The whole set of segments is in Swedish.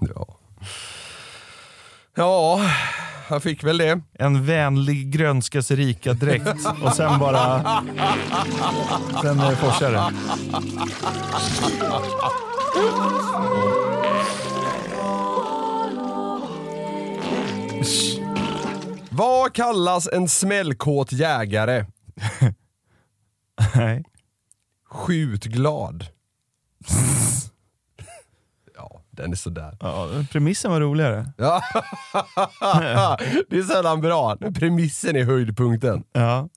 Ja. Ja, han fick väl det. En vänlig grönskas rika dräkt och sen bara... Sen är det forsare. Vad kallas en smällkåt jägare? Nej. Skjutglad. Den är sådär. Ja, premissen var roligare. Ja. det är sällan bra när premissen är höjdpunkten. Ja.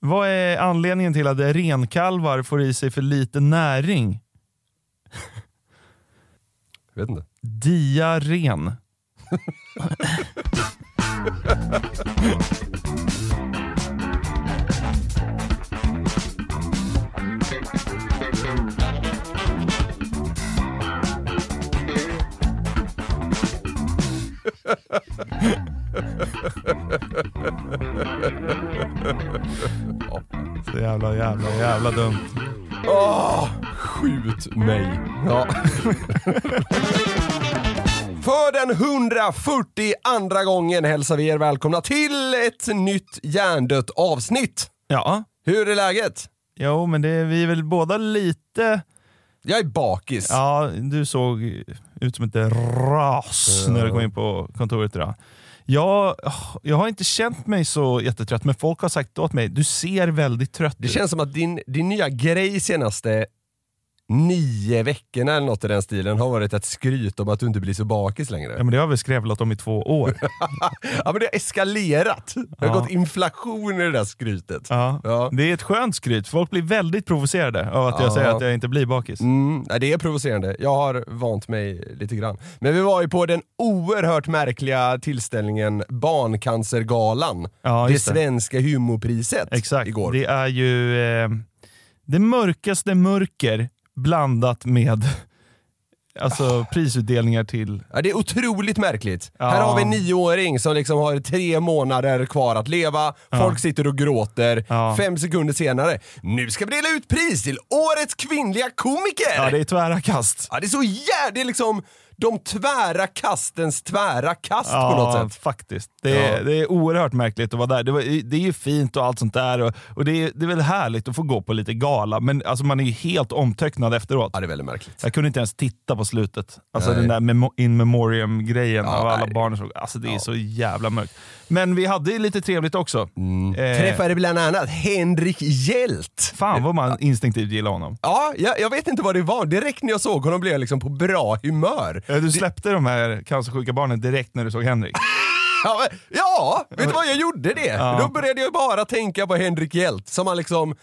Vad är anledningen till att renkalvar får i sig för lite näring? Jag vet inte. Diarrén. Så jävla, jävla, jävla dumt. Åh, skjut mig. Ja. För den 140 andra gången hälsar vi er välkomna till ett nytt hjärndött avsnitt. Ja, Hur är läget? jo men det, vi är väl båda lite... Jag är bakis. Ja, du såg ut som ett ras när du kom in på kontoret idag. Jag, jag har inte känt mig så jättetrött, men folk har sagt åt mig, du ser väldigt trött Det ut. känns som att din, din nya grej senaste nio veckorna eller något i den stilen har varit ett skryt om att du inte blir så bakis längre. Ja, men det har vi skrävlat om i två år. Ja men det har eskalerat. Det har Ja. gått inflation i det där skrytet. Ja. Ja. Det är ett skönt skryt. Folk blir väldigt provocerade av att jag Ja. säger att jag inte blir bakis. Mm, nej, det är provocerande. Jag har vant mig lite grann. Men vi var ju på den oerhört märkliga tillställningen Barncancergalan. Ja, det det. svenska humorpriset Exakt. igår. Det är ju eh, det mörkaste mörker blandat med alltså, prisutdelningar till... Ja, det är otroligt märkligt. Ja. Här har vi en nioåring som liksom har tre månader kvar att leva, folk sitter och gråter. Ja. Fem sekunder senare, nu ska vi dela ut pris till Årets kvinnliga komiker! Ja, det är tvära kast. Ja, det är så jävla... Det är liksom de tvära kastens tvära kast på något Ja, sätt. faktiskt. Det är, Ja. det är oerhört märkligt att vara där. Det, var, det är ju fint och allt sånt där och, och det, är, det är väl härligt att få gå på lite gala, men alltså, man är ju helt omtöcknad efteråt. Ja, det är väldigt märkligt. Jag kunde inte ens titta på slutet. Alltså Nej. den där memo- in memoriam-grejen Ja, av alla nej. barn. Alltså det är så jävla mörkt. Men vi hade ju lite trevligt också. Eh, Träffade bland annat Henrik Hjält. Fan vad man instinktivt gillar honom. Ja, jag, jag vet inte vad det var. Direkt när jag såg honom blev jag liksom på bra humör. Eh, Du släppte de här cancersjuka barnen direkt när du såg Henrik. Ja, men, ja vet du vad? Jag gjorde det. Ja. Då började jag bara tänka på Henrik Hjält som han liksom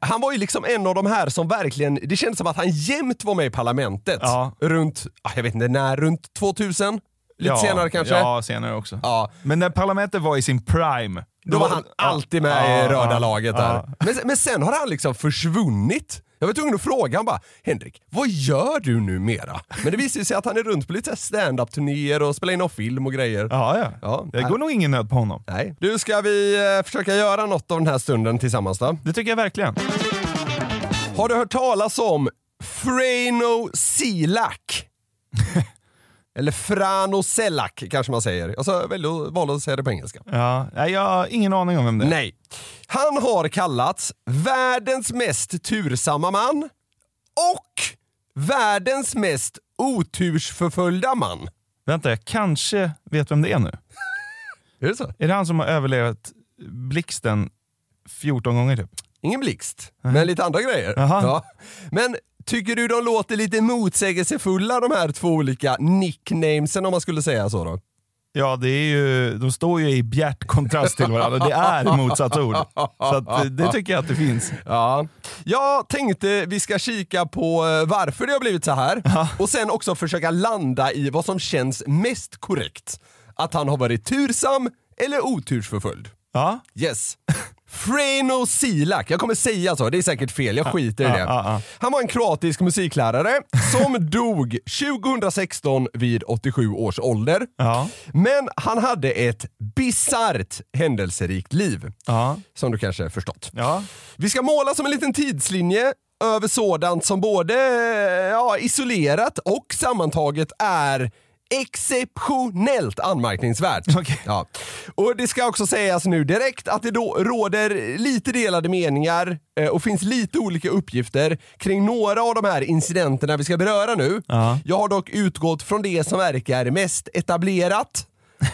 han var ju liksom en av de här som verkligen, det kändes som att han jämt var med i parlamentet. Ja. Runt, ah, jag vet inte när, runt 2000? Lite ja, senare kanske? Ja, senare också. Ja. Men när parlamentet var i sin prime. Då var han alltid med i Ja, röda ja, laget där. ja. Men, men sen har han liksom försvunnit. Jag var tvungen att fråga, han bara “Henrik, vad gör du nu mera?” Men det visar sig att han är runt på lite stand-up-turnéer och spelar in någon film och grejer. Ja, ja. Ja. Det går nog ingen nöd på honom. Nej. Du, ska vi eh, försöka göra något av den här stunden tillsammans då? Det tycker jag verkligen. Har du hört talas om Frano Silak? Eller Frano Selak kanske man säger. Alltså, att valde att säga det på engelska. Ja. Jag har ingen aning om vem det är. Nej. Han har kallats världens mest tursamma man och världens mest otursförföljda man. Vänta, jag kanske vet vem det är nu. Är det så? Är det han som har överlevt blixten 14 gånger typ? Ingen blixt, men lite andra grejer. Jaha. Ja. Men tycker du de låter lite motsägelsefulla de här två olika nicknamesen om man skulle säga så då? Ja, det är ju, de står ju i bjärt kontrast till varandra. Det är motsatsord. Så att, eh, det tycker jag att det finns. Ja. Jag tänkte vi ska kika på eh, varför det har blivit så här och sen också försöka landa i vad som känns mest korrekt. Att han har varit tursam eller otursförföljd. Ja, Yes. Freno Silak, jag kommer säga så, det är säkert fel, jag skiter i det. Han var en kroatisk musiklärare som dog 2016 vid 87 års ålder. Men han hade ett bisarrt händelserikt liv, som du kanske förstått. Vi ska måla som en liten tidslinje över sådant som både ja, isolerat och sammantaget är exceptionellt anmärkningsvärt. Okej. Ja. Och det ska också sägas nu direkt att det då råder lite delade meningar eh, och finns lite olika uppgifter kring några av de här incidenterna vi ska beröra nu. Ja. Jag har dock utgått från det som verkar mest etablerat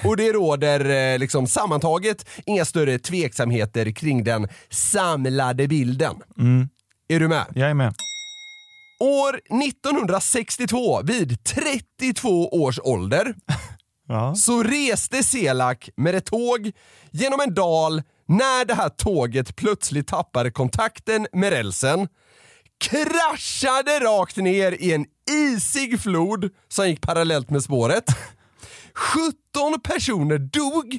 och det råder eh, liksom sammantaget inga större tveksamheter kring den samlade bilden. Är du med? Jag är med. År 1962, vid 32 års ålder, Ja. så reste Selak med ett tåg genom en dal när det här tåget plötsligt tappade kontakten med rälsen, kraschade rakt ner i en isig flod som gick parallellt med spåret. 17 personer dog,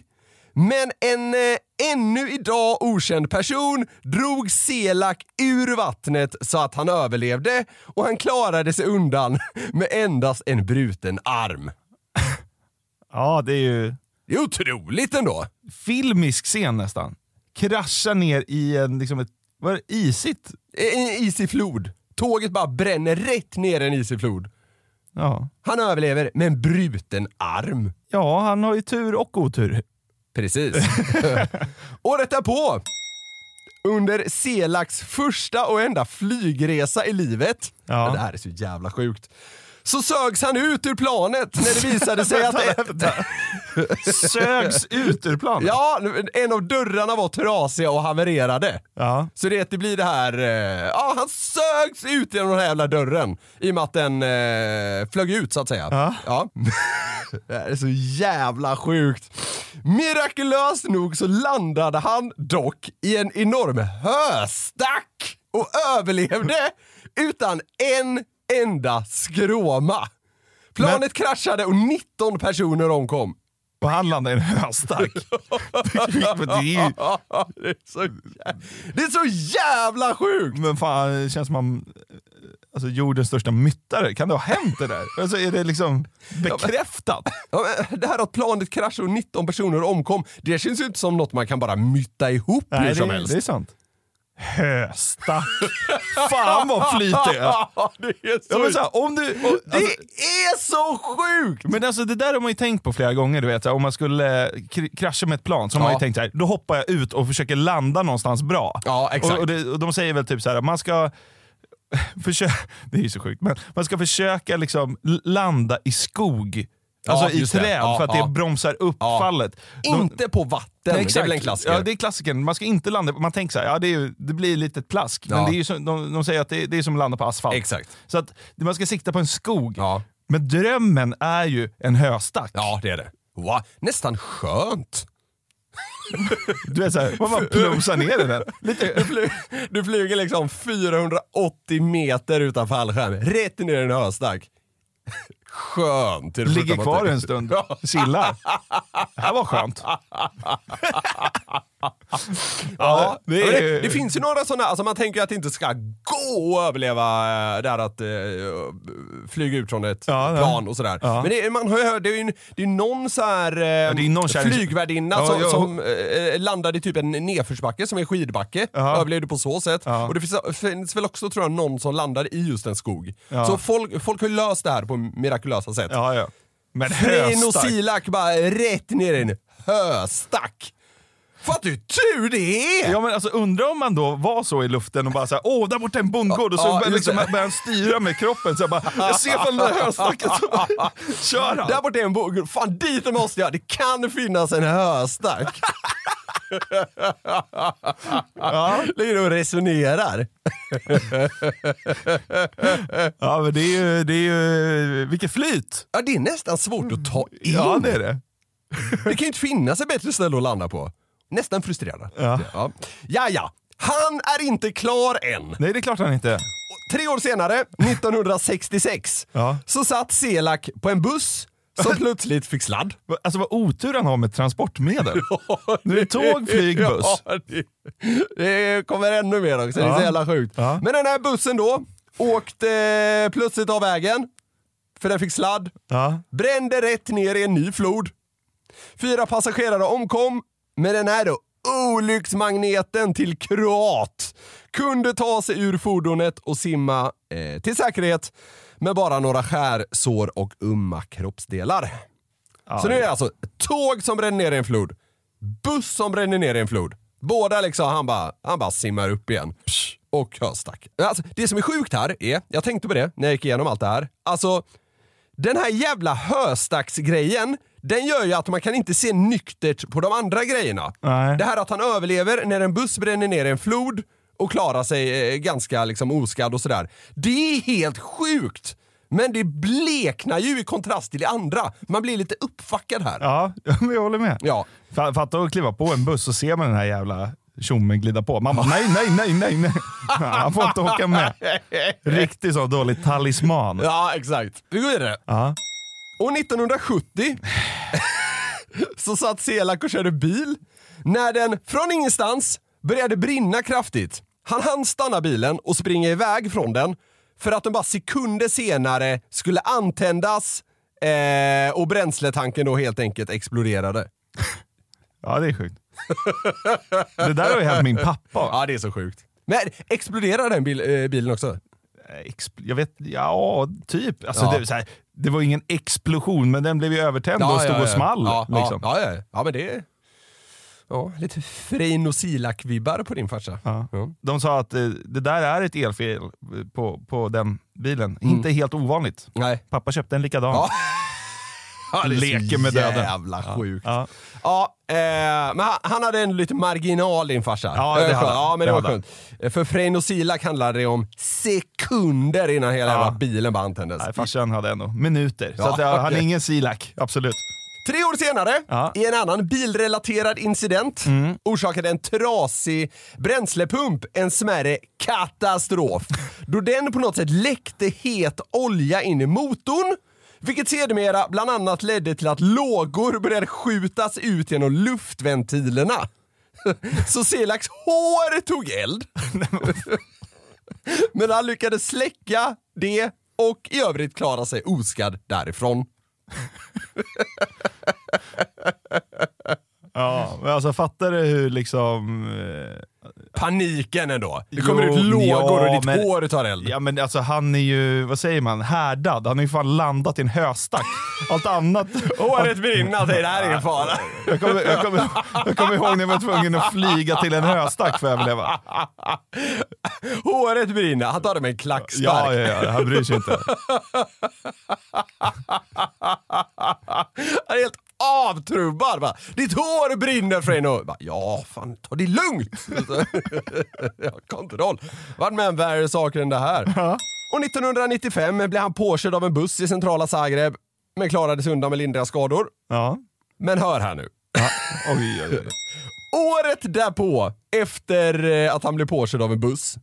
men en eh, ännu idag okänd person drog Selak ur vattnet så att han överlevde och han klarade sig undan med endast en bruten arm. ja, det är ju Det är otroligt ändå! filmisk scen nästan. Krascha ner i en, liksom ett, vad är det, isigt? En isig flod. Tåget bara bränner rätt ner i en isig flod. Ja. Han överlever med en bruten arm. ja, han har ju tur och otur. Precis. Året därpå, under Selaks första och enda flygresa i livet, Ja. det här är så jävla sjukt, så sögs han ut ur planet när det visade sig att Sögs ut ur planet. ja, en av dörrarna var trasiga och havererade. Ja. Så det, det blir det här, eh, ja han sögs ut genom den här jävla dörren i och med att den eh, flög ut så att säga. Ja. det här är så jävla sjukt. Mirakulöst nog så landade han dock i en enorm höstack och överlevde utan en enda skråma. Planet kraschade och 19 personer omkom. Och han landade i en höstack. Men det är ju, det, är så jävla sjukt! men fan, det känns som man, alltså jordens största myttare. Kan det ha hänt det där? Alltså är det liksom bekräftat? Ja, men det här att planet kraschade och 19 personer omkom, det känns ju inte som något man kan bara mytta ihop hur Nej, som det, helst. det är sant. Höstack. Fan vad flyt det är. Det är så, Ja, men så här, om du, och, det alltså, är så sjukt! men alltså det där har man ju tänkt på flera gånger. Du vet, så här, om man skulle kr- krascha med ett plan så har man ju tänkt så här, då hoppar jag ut och försöker landa någonstans bra. Ja, exakt. Och, och, det, och de säger väl typ så här, man ska försöka, det är ju så sjukt, men man ska försöka liksom landa i skog. Alltså i det. träd Ja, för att det bromsar upp fallet. Inte på vatten, det är väl en klassiker? Ja, det är klassikern. Man ska inte landa, man tänker så här, ja, det, är det blir lite plask. Men det är ju som, de, de säger att det är, det är som att landa på asfalt. Exakt. Så att man ska sikta på en skog. Ja. Men drömmen är ju en höstack. ja, det är det. Wow. Nästan skönt. Du vet såhär, man bara plumsar ner i den. Lite, Du, fly, du flyger liksom 480 meter utan fallskärm, rätt ner i en höstack. Skönt. det ligger kvar en stund, chillar. Det här var skönt. Ja, det det, är- det, det finns ju några sådana, alltså man tänker ju att det inte ska gå att överleva äh, där att äh, flyga ut från ett Ja, ja. plan och sådär. Ja. Men det, man har ju hört, det är ju det är någon så här det är någon flygvärdinna Ja, som, ja. som äh, landade i typ en nedförsbacke som är skidbacke, Ja. överlevde på så sätt. Ja. Och det finns, finns väl också tror jag någon som landade i just en skog. Ja. Så folk, folk har ju löst det här på mirakulösa sätt. Ja, ja. Men Freino höstack. Silak bara rätt ner i en höstack. Fattar du hur tur det är? Ja, men alltså, undrar om man då var så i luften och bara såhär, åh där borta är en bondgård och så Ja, liksom, börjar han styra med kroppen. Så jag, bara, jag ser från det här höstacket, så kör han. Där borta är en bog. Fan dit måste jag. Det kan finnas en höstack. Ligger och resonerar. Ja, men det är ju, det är ju vilket flyt! Ja, det är nästan svårt att ta in. Ja, det är det. Det kan ju inte finnas ett bättre ställe att landa på. Nästan frustrerad. Ja. Ja. ja, ja. Han är inte klar än. Nej, det är klart han inte. Tre år senare, 1966, Ja. så satt Selak på en buss som plötsligt fick sladd. Alltså vad otur han har med transportmedel. Nu är det tåg, flyg, buss. Ja, det, det kommer ännu mer också, det är Ja. så jävla sjukt. Ja. Men den här bussen då åkte plötsligt av vägen, för den fick sladd, Ja. brände rätt ner i en ny flod. Fyra passagerare omkom, men den här då, olycksmagneten till kroat kunde ta sig ur fordonet och simma eh, till säkerhet med bara några skärsår och umma kroppsdelar. Så nu är det alltså tåg som bränner ner i en flod, buss som bränner ner i en flod. Båda liksom, han bara, han bara simmar upp igen. Psh, och höstack. Alltså, det som är sjukt här är, jag tänkte på det när jag gick igenom allt det här, alltså den här jävla höstacksgrejen, den gör ju att man kan inte se nyktert på de andra grejerna. Nej. Det här att han överlever när en buss bränner ner en flod och klarar sig eh, ganska liksom oskadd och sådär. Det är helt sjukt! Men det bleknar ju i kontrast till det andra. Man blir lite uppfackad här. Ja, jag håller med. Ja. Fa- Fatta att kliva på en buss och se man den här jävla tjommen glida på. Bara, nej, nej, nej, nej, nej. Han får inte åka med. Riktigt så dålig talisman. Ja, exakt. Vi går vidare. Ja. Och 1970 så satt Selak och körde bil när den från ingenstans började brinna kraftigt. Han hann stanna bilen och springa iväg från den för att den bara sekunder senare skulle antändas eh, och bränsletanken då helt enkelt exploderade. ja, det är sjukt. Det där har ju hänt min pappa. Ja, det är så sjukt. Men exploderade den bil, eh, bilen också? Expl- jag vet, ja, typ. Alltså, Ja. Det, så här, det var ingen explosion, men den blev ju övertänd och stod och small. Ja, liksom. ja, ja, ja. ja, men det. Ja, lite Frein och Silak-vibbar på din farsa. Ja. De sa att eh, det där är ett elfel eh, på, på den bilen. Inte helt ovanligt. Nej. Pappa köpte en likadan. Ja. Ja, Leker med döden. Jävla sjukt. Ja, Ja. eh, men han, hade en lite marginal din farsa. Ja, det Eh, hade ja men det, Det var skönt. Eh, För Frein och Silak handlade det om sekunder innan hela Ja. bilen bara antändes. Nej, farsan hade ändå minuter. Så Ja, att, ja, han är ingen silak, absolut. Tre år senare, Ja. i en annan bilrelaterad incident, orsakade en trasig bränslepump en smärre katastrof. då den på något sätt läckte het olja in i motorn, vilket sedermera bland annat ledde till att lågor började skjutas ut genom luftventilerna. Så Selaks hår tog eld. Men han lyckades släcka det och i övrigt klara sig oskadd därifrån. Ja, men alltså fattar du hur liksom... Eh, Paniken ändå. Det kommer Jo, ut lågor ja, och ditt men- hår tar eld. ja men alltså han är ju, vad säger man, härdad. Han har ju fan landat i en höstack. Allt annat... Håret brinner, det här är ingen fara. Jag kommer, jag, kommer, jag kommer ihåg när jag var tvungen att flyga till en höstack för att överleva. Håret brinner, han tar det med en klackspark. Ja, ja, ja, han bryr sig inte. Han är helt avtrubbad. Bara, Ditt hår brinner Freino. Bara, Ja, fan ta det lugnt. Jag har kontroll. Varit med om värre saker än det här. Och 1995 blev han påkörd av en buss i centrala Zagreb, men klarade sig undan med lindriga skador. Ja. Men hör här nu. Oj, oj, oj. Året därpå, efter eh, att han blev påkörd av en buss,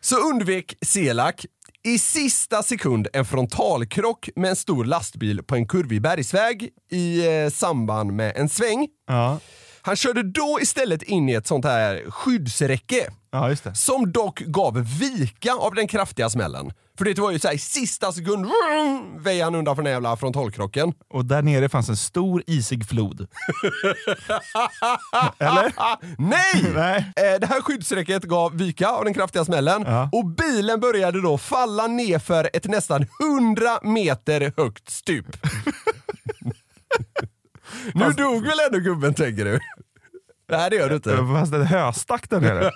så undvek Selak i sista sekund en frontalkrock med en stor lastbil på en kurvig bergsväg i eh, samband med en sväng. Ja. Han körde då istället in i ett sånt här skyddsräcke ja, just det. som dock gav vika av den kraftiga smällen. För det var ju såhär i sista sekund vroom, väjde han undan från den jävla frontalkrocken. Och där nere fanns en stor isig flod. Eller? Nej! Nej. Eh, Det här skyddsräcket gav vika av den kraftiga smällen Ja. och bilen började då falla nerför ett nästan 100 meter högt stup. nu dog väl ändå gubben tänker du? Nej, det gör du inte. Fast en höstack där nere.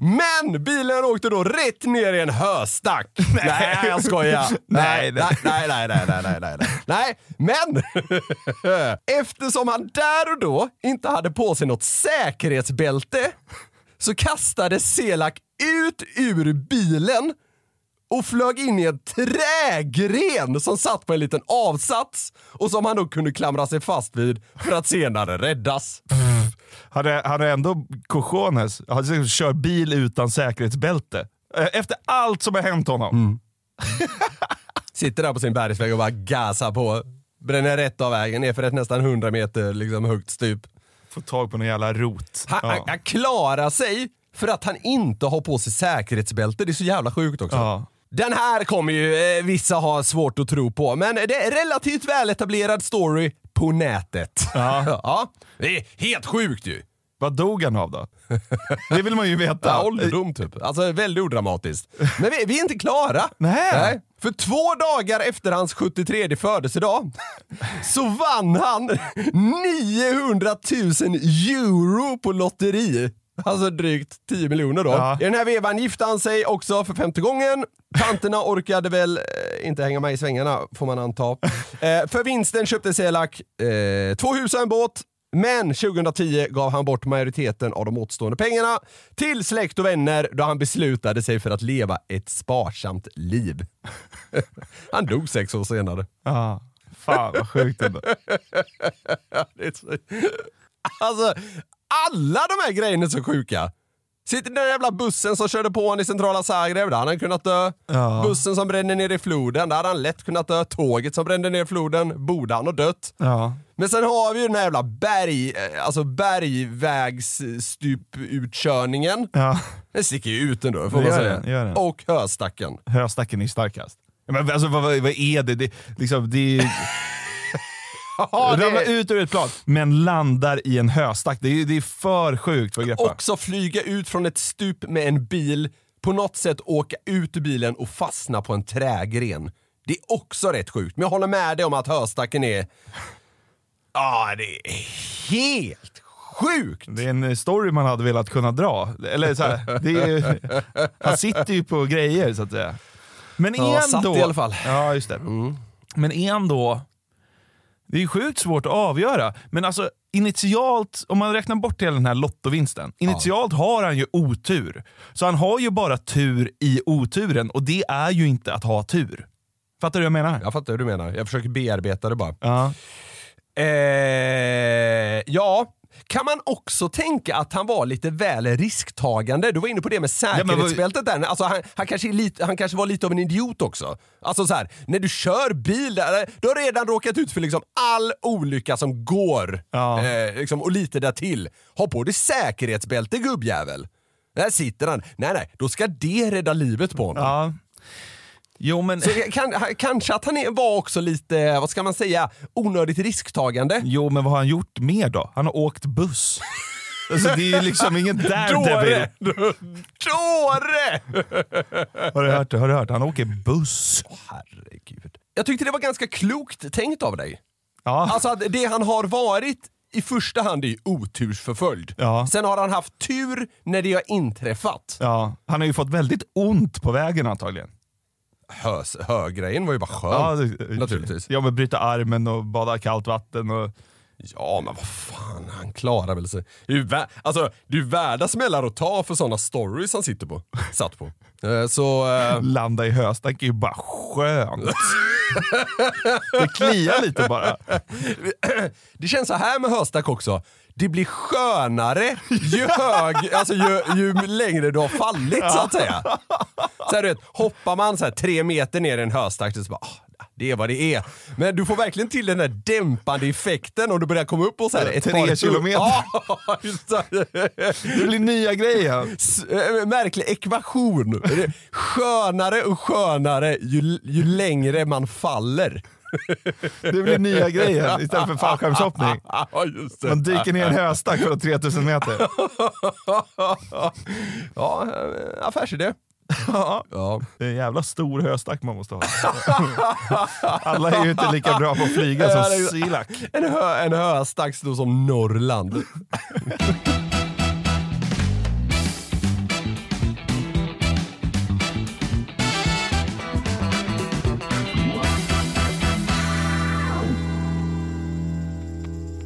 Men bilen åkte då rätt ner i en höstack. Nej, nej jag skojar. Nej, nej, nej, nej, nej, nej, nej, nej. nej. men eftersom han där och då inte hade på sig något säkerhetsbälte så kastade Selak ut ur bilen och flög in i en trägren som satt på en liten avsats och som han då kunde klamra sig fast vid för att senare räddas. Hade, hade ändå cojones, säkert kört bil utan säkerhetsbälte. Eh, Efter allt som har hänt honom. Sitter där på sin bergsväg och bara gasar på. Bränner rätt av vägen ner för ett nästan 100 meter liksom, högt stup. Få tag på någon jävla rot. Han, han, Ja. han klarar sig för att han inte har på sig säkerhetsbälte. Det är så jävla sjukt också. Ja. Den här kommer ju eh, vissa ha svårt att tro på, men det är relativt väletablerad story på nätet. Ja. ja. Det är helt sjukt ju. Vad dog han av då? Det vill man ju veta. Ja, ålderdom typ. Alltså väldigt odramatiskt. Men vi, vi är inte klara. Nej. För två dagar efter hans 73 födelsedag så vann han 900 000 euro på lotteri. Alltså drygt 10 miljoner då. Ja. I den här vevan gifte han sig också för femte gången. Tanterna orkade väl eh, inte hänga med i svängarna, får man anta. Eh, för vinsten köpte Selak eh, två hus och en båt. Men 2010 gav han bort majoriteten av de återstående pengarna till släkt och vänner då han beslutade sig för att leva ett sparsamt liv. han dog sex år senare. Ja. Fan vad sjukt ändå. Alltså, alla de här grejerna är så sjuka. Sitter den där jävla bussen som körde på honom i centrala Zagreb, där hade han kunnat dö. Ja. Bussen som brände ner i floden, där hade han lätt kunnat dö. Tåget som brände ner i floden, borde han ha dött. Ja. Men sen har vi ju den här jävla berg, eh, alltså bergvägsstuputkörningen. Ja. Den sticker ju ut ändå, får man säga. den. Och höstacken. Höstacken är starkast. Men alltså, vad, vad vad är det? Det, liksom, det är, Ja, det ramlar ut ur ett plan, men landar i en höstack. Det är, det är för sjukt för att greppa. också flyga ut från ett stup med en bil, på något sätt åka ut ur bilen och fastna på en trägren. Det är också rätt sjukt, men jag håller med dig om att höstacken är... Ja, det är helt sjukt! Det är en story man hade velat kunna dra. Eller så här, det är, han sitter ju på grejer så att säga. Men Ja, är satt ändå, i alla fall. Ja, just det. Men är ändå... Det är sjukt svårt att avgöra. Men alltså initialt, om man räknar bort hela den här lottovinsten. Initialt har han ju otur. Så han har ju bara tur i oturen och det är ju inte att ha tur. Fattar du vad jag menar? Jag fattar hur du menar, jag försöker bearbeta det bara. Ja. Eh, ja, kan man också tänka att han var lite väl risktagande? Du var inne på det med säkerhetsbältet där. Alltså han, han, kanske lite, han kanske var lite av en idiot också. Alltså så här, när du kör bil, där, du har redan råkat ut för liksom all olycka som går. Ja. Eh, liksom, och lite där till. Ha på dig säkerhetsbälte gubbjävel. Där sitter han. Nej, nej, då ska det rädda livet på honom. ja. Jo men... Så kan, kanske att han är, var också lite, vad ska man säga, onödigt risktagande. Jo, men vad har han gjort mer då? Han har åkt buss. Alltså, det är ju liksom ingen daredevil. Dåre! Dåre! Har du hört det? Har du hört? Han åker buss. Herregud. Jag tyckte det var ganska klokt tänkt av dig. Ja. Alltså att det han har varit i första hand är ju otursförföljd. Ja. Sen har han haft tur när det har inträffat. ja. Han har ju fått väldigt ont på vägen antagligen. Högrejen var ju bara skönt. Ja, det, naturligtvis. Ja, men bryta armen och bada kallt vatten. Och, Ja, men vad fan, han klarar väl sig. Det är ju vä- alltså, det är värda smällar att ta för sådana stories han sitter på. Satt på. Eh, Så... eh, landa i höstack är ju bara skönt. det kliar lite bara. Det känns så här med höstack också. Det blir skönare ju, hög, alltså ju, ju längre du har fallit så att säga. Så här, du vet, hoppar man så här tre meter ner i en höstack så bara, ah, det är vad det är. Men du får verkligen till den där dämpande effekten om du börjar komma upp på så här ett Tre par kilometer. Det. Blir nya grejer. S- eh, Märklig ekvation. Skönare och skönare ju, ju längre man faller. Det blir nya grejer istället för fallskärmshoppning. Man dyker ner i en höstack från 3000 meter. Ja, eh, affärsidé. Ja, Ja. det är en jävla stor höstack man måste ha. Alla är ju inte lika bra på att flyga som Silak. En, hö, en höstack stor som Norrland.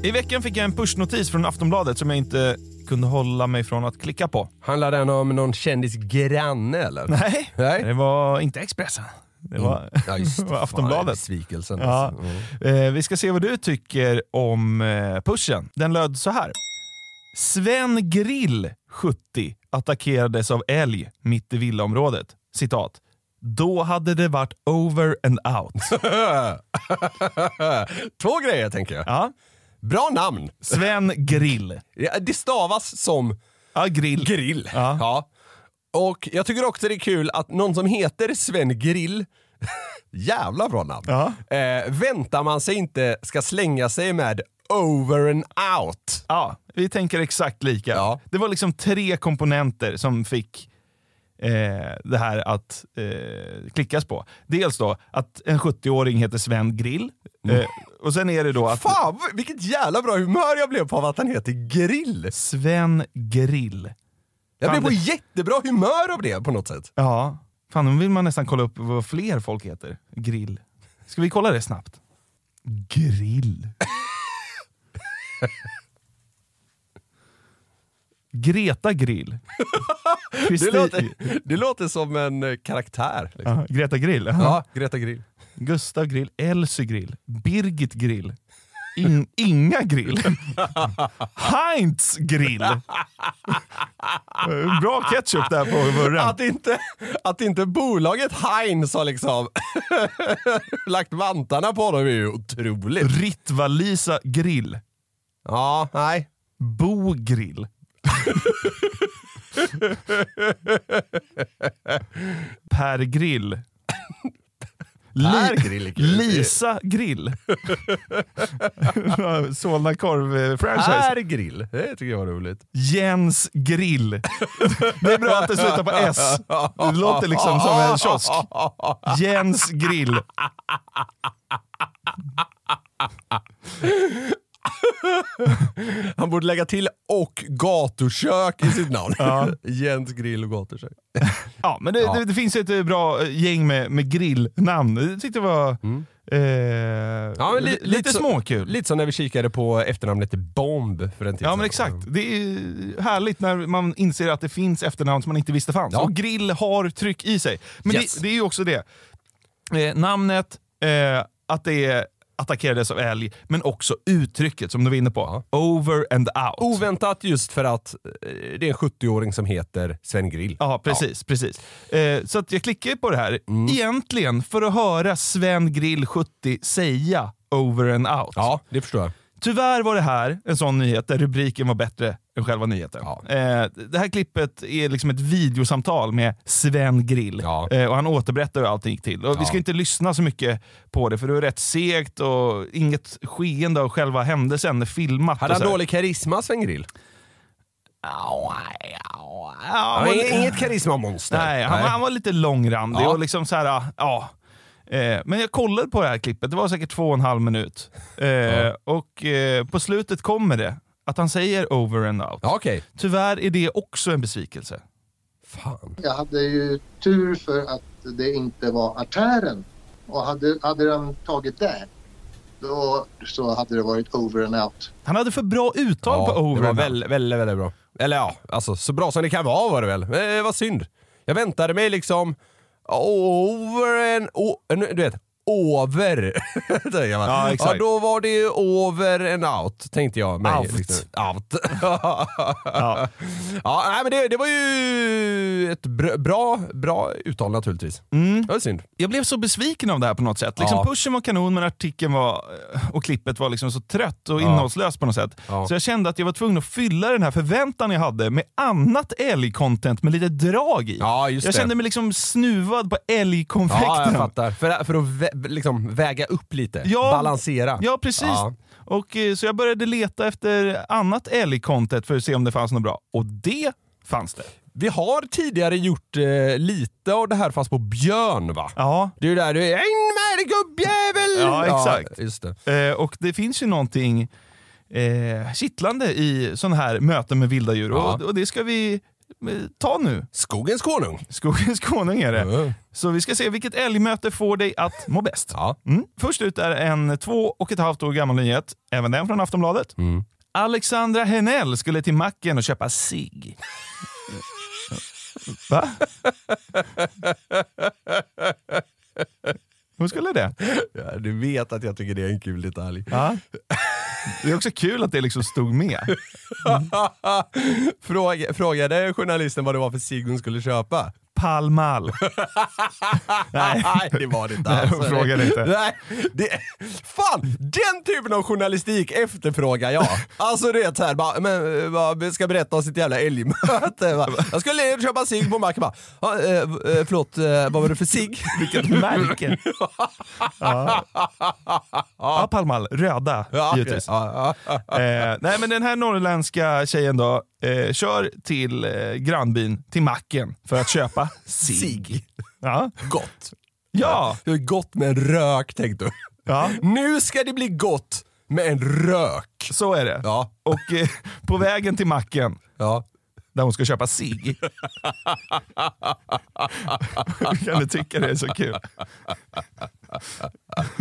I veckan fick jag en pushnotis från Aftonbladet som jag inte kunde hålla mig från att klicka på. Handlar den om någon kändis granne eller? Nej, Nej. det var inte Expressen. Det var, Ja, just var Aftonbladet. besvikelsen. Ja. Alltså. Mm. Eh, vi ska se vad du tycker om eh, pushen. Den löd så här. Sven Grill, 70, attackerades av älg mitt i villaområdet. Citat. Då hade det varit over and out. Två grejer tänker jag. Ja. Bra namn. Sven Grill. Ja, Det stavas som Ja, grill. grill. Ja. Ja. Och jag tycker också det är kul att någon som heter Sven Grill, jävla bra namn, Ja. eh, väntar man sig inte ska slänga sig med over and out. Ja, vi tänker exakt lika. Ja. Det var liksom tre komponenter som fick eh, det här att eh, klickas på. Dels då att en 70-åring heter Sven Grill. Eh, och sen är det då att Fan vilket jävla bra humör jag blev på av att han heter Grill. Sven Grill. Jag blev på det- jättebra humör av det på något sätt. Ja, fan nu vill man nästan kolla upp vad fler folk heter. Grill. Ska vi kolla det snabbt? Grill. Greta Grill. Det Kristi- låter, det låter som en eh, karaktär. Liksom. Ja, Greta Grill. Ja, Greta Grill. Gustav Grill, Elsy Grill, Birgit Grill, In, Inga Grill, Heinz Grill. Bra ketchup där på burren. Att inte, att inte bolaget Heinz har liksom lagt vantarna på honom är ju otroligt. Ritva-Lisa Grill, Ja, nej. Bo Grill. Per Grill. Per Grill. Lisa Grill. Solna korv-franchise. Per Grill. Det tycker jag var roligt. Jens Grill. Det är bra att det slutar på S. Det låter liksom som en kiosk. Jens Grill. Han borde lägga till och gatukök i sitt namn. Jens Grill och gatukök. Ja, men det, Ja. Det, det finns ett eh, bra eh, gäng med, med grillnamn. Jag tyckte det var eh, Mm. Ja, men li- li- lite lite småkul. Lite som när vi kikade på efternamnet Bomb för en tid Ja men exakt. Det är härligt när man inser att det finns efternamn som man inte visste fanns. Ja. Och grill har tryck i sig. Men Yes. det, det är ju också det. Eh, namnet, eh, att det är attackerades av älg, men också uttrycket som du var inne på. Over and out. Oväntat just för att eh, det är en 70-åring som heter Sven Grill. Ja, precis. precis. Eh, så att jag klickar på det här, Mm. egentligen för att höra Sven Grill 70 säga over and out. Ja, det förstår jag. Tyvärr var det här en sån nyhet där rubriken var bättre än själva nyheten. Ja. Eh, det här klippet är liksom ett videosamtal med Sven Grill. Ja. Eh, och han återberättar hur allting gick till. Och Vi Ja. ska inte lyssna så mycket på det för det är rätt segt och inget skeende av själva händelsen är filmat. Hade han dålig karisma, Sven Grill? Ja, men- ing- inget karismamonster. Nej, han, han var lite långrandig och liksom så här, ja. Eh, men jag kollade på det här klippet, det var säkert två och en halv minut. Eh, Och eh, på slutet kommer det att han säger over and out. Ja, okej. Tyvärr är det också en besvikelse. Fan. Jag hade ju tur för att det inte var artären. Och hade, hade den tagit det, då så hade det varit over and out. Han hade för bra uttal på det over var and out. väldigt, väldigt, väldigt bra. Eller ja, alltså så bra som det kan vara var det väl. Men det var synd. Jag väntade mig liksom over and... Oh, du vet, over. Ja, exakt. då var det ju over and out, tänkte jag. mig, Out. Liksom. Out. ja. nej, men det, det var ju ett br- bra, bra uttal naturligtvis. Det var synd. Jag blev så besviken av det här på något sätt. Liksom Ja. Pushen var kanon men artikeln var, och klippet var liksom så trött och Ja. innehållslöst på något sätt. Ja. Så jag kände att jag var tvungen att fylla den här förväntan jag hade med annat älg-content med lite drag i. Ja, just jag det. kände mig liksom snuvad på älgkonfekten. Ja, jag fattar. För, för att liksom väga upp lite. Ja. Balansera. Ja, precis. Ja. Och, eh, så jag började leta efter annat älg-content för att se om det fanns något bra. Och det fanns det. Vi har tidigare gjort eh, lite av det här fast på björn va? Ja, Det är ju där du är in med dig gubbjävel! Ja, exakt. just det. eh, och det finns ju någonting eh, kittlande i sådana här möten med vilda djur. Ja. Och, och det ska vi ta nu. Skogens konung. Skogens konung är det. Mm. Så vi ska se vilket älgmöte får dig att må bäst. Ja. Mm. Först ut är en två och ett halvt år gammal nyhet, även den från Aftonbladet. Mm. Alexandra Henell skulle till macken och köpa cigg. Va? Hon skulle det? Ja, du vet att jag tycker det är en kul detalj. Ja. Det är också kul att det liksom stod med. Fråga, frågade journalisten vad det var för cigg hon skulle köpa? Pall Mall. Nej. Nej, det var det inte Nej, alls. hon frågade inte. Nej, det, fan, den typen av journalistik efterfrågar jag. Alltså det är så här, bara, men, eh, bara, ska berätta om sitt jävla älgmöte. Jag skulle köpa cigg på macken bara, ja, eh, eh, förlåt, eh, vad var det för cigg? Vilket märke. Ja, ja Pall Mall. Röda, Ja, givetvis. ja, ja. Eh, nej men den här norrländska tjejen då, eh, kör till eh, grannbyn, till macken, för att köpa. Cigg. Ja. Gott. Ja. Det är gott med en rök tänkte du. ja, Nu ska det bli gott med en rök. så är det. Ja, Och eh, på vägen till macken, ja. där hon ska köpa cigg. kan du tycka det är så kul?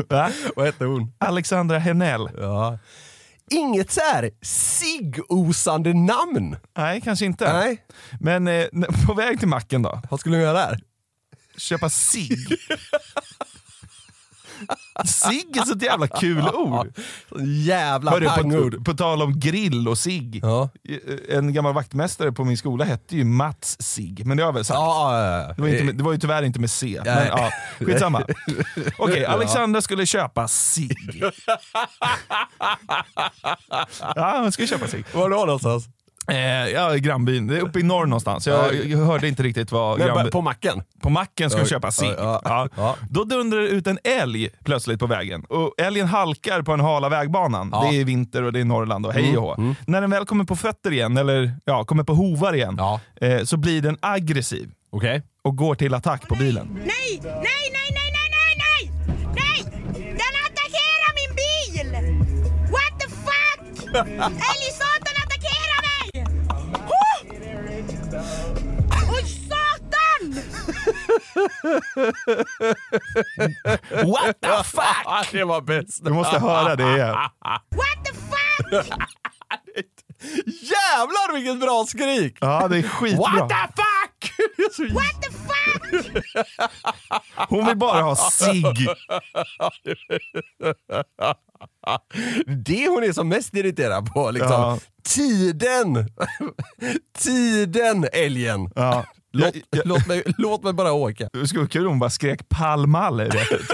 Va? Vad hette hon? Alexandra Henell. Ja. Inget så här ciggosande namn. Nej, kanske inte. Nej. Men eh, på väg till macken då, Vad skulle hon göra där? köpa cigg. Cigg är så jävla kul ord. Jävla Hörru, pangord. på, på tal om grill och cigg. Ja. En gammal vaktmästare på min skola hette ju Mats Cigg, men det har jag väl sagt. Ja, ja. Det var, inte med, det var ju tyvärr inte med C. Men, ja, skitsamma. Okej, Alexandra skulle köpa cigg. Ja, hon skulle köpa cigg. Var då någonstans? Eh, ja, grannbyn. Det är uppe i norr någonstans. Jag, jag hörde inte riktigt vad Men grannbyn... på macken? På macken ska jag köpa cigg. ja, Ja. ja. Då dundrar det ut en älg plötsligt på vägen. Och älgen halkar på den hala vägbanan. Ja. Mm, Det är vinter och det är Norrland och hej och hå. När den väl kommer på fötter igen, eller ja, kommer på hovar igen, Ja. eh, så blir den aggressiv Okej. och går till attack på bilen. Nej, nej, nej, nej, nej, nej, nej! Nej! Den attackerar min bil! What the fuck? Oj, satan! What the fuck? det var bäst. Du måste höra det igen. What the fuck? Jävlar vilket bra skrik! Ja, det är skitbra. What the fuck! What the fuck? Hon vill bara ha cigg. det hon är som mest irriterad på. Liksom. Ja. Tiden! Tiden, älgen! Ja. Låt, Jag- jag- låt, mig, låt mig bara åka. Det skulle vara kul om hon bara skrek Pall Mall rätt ut.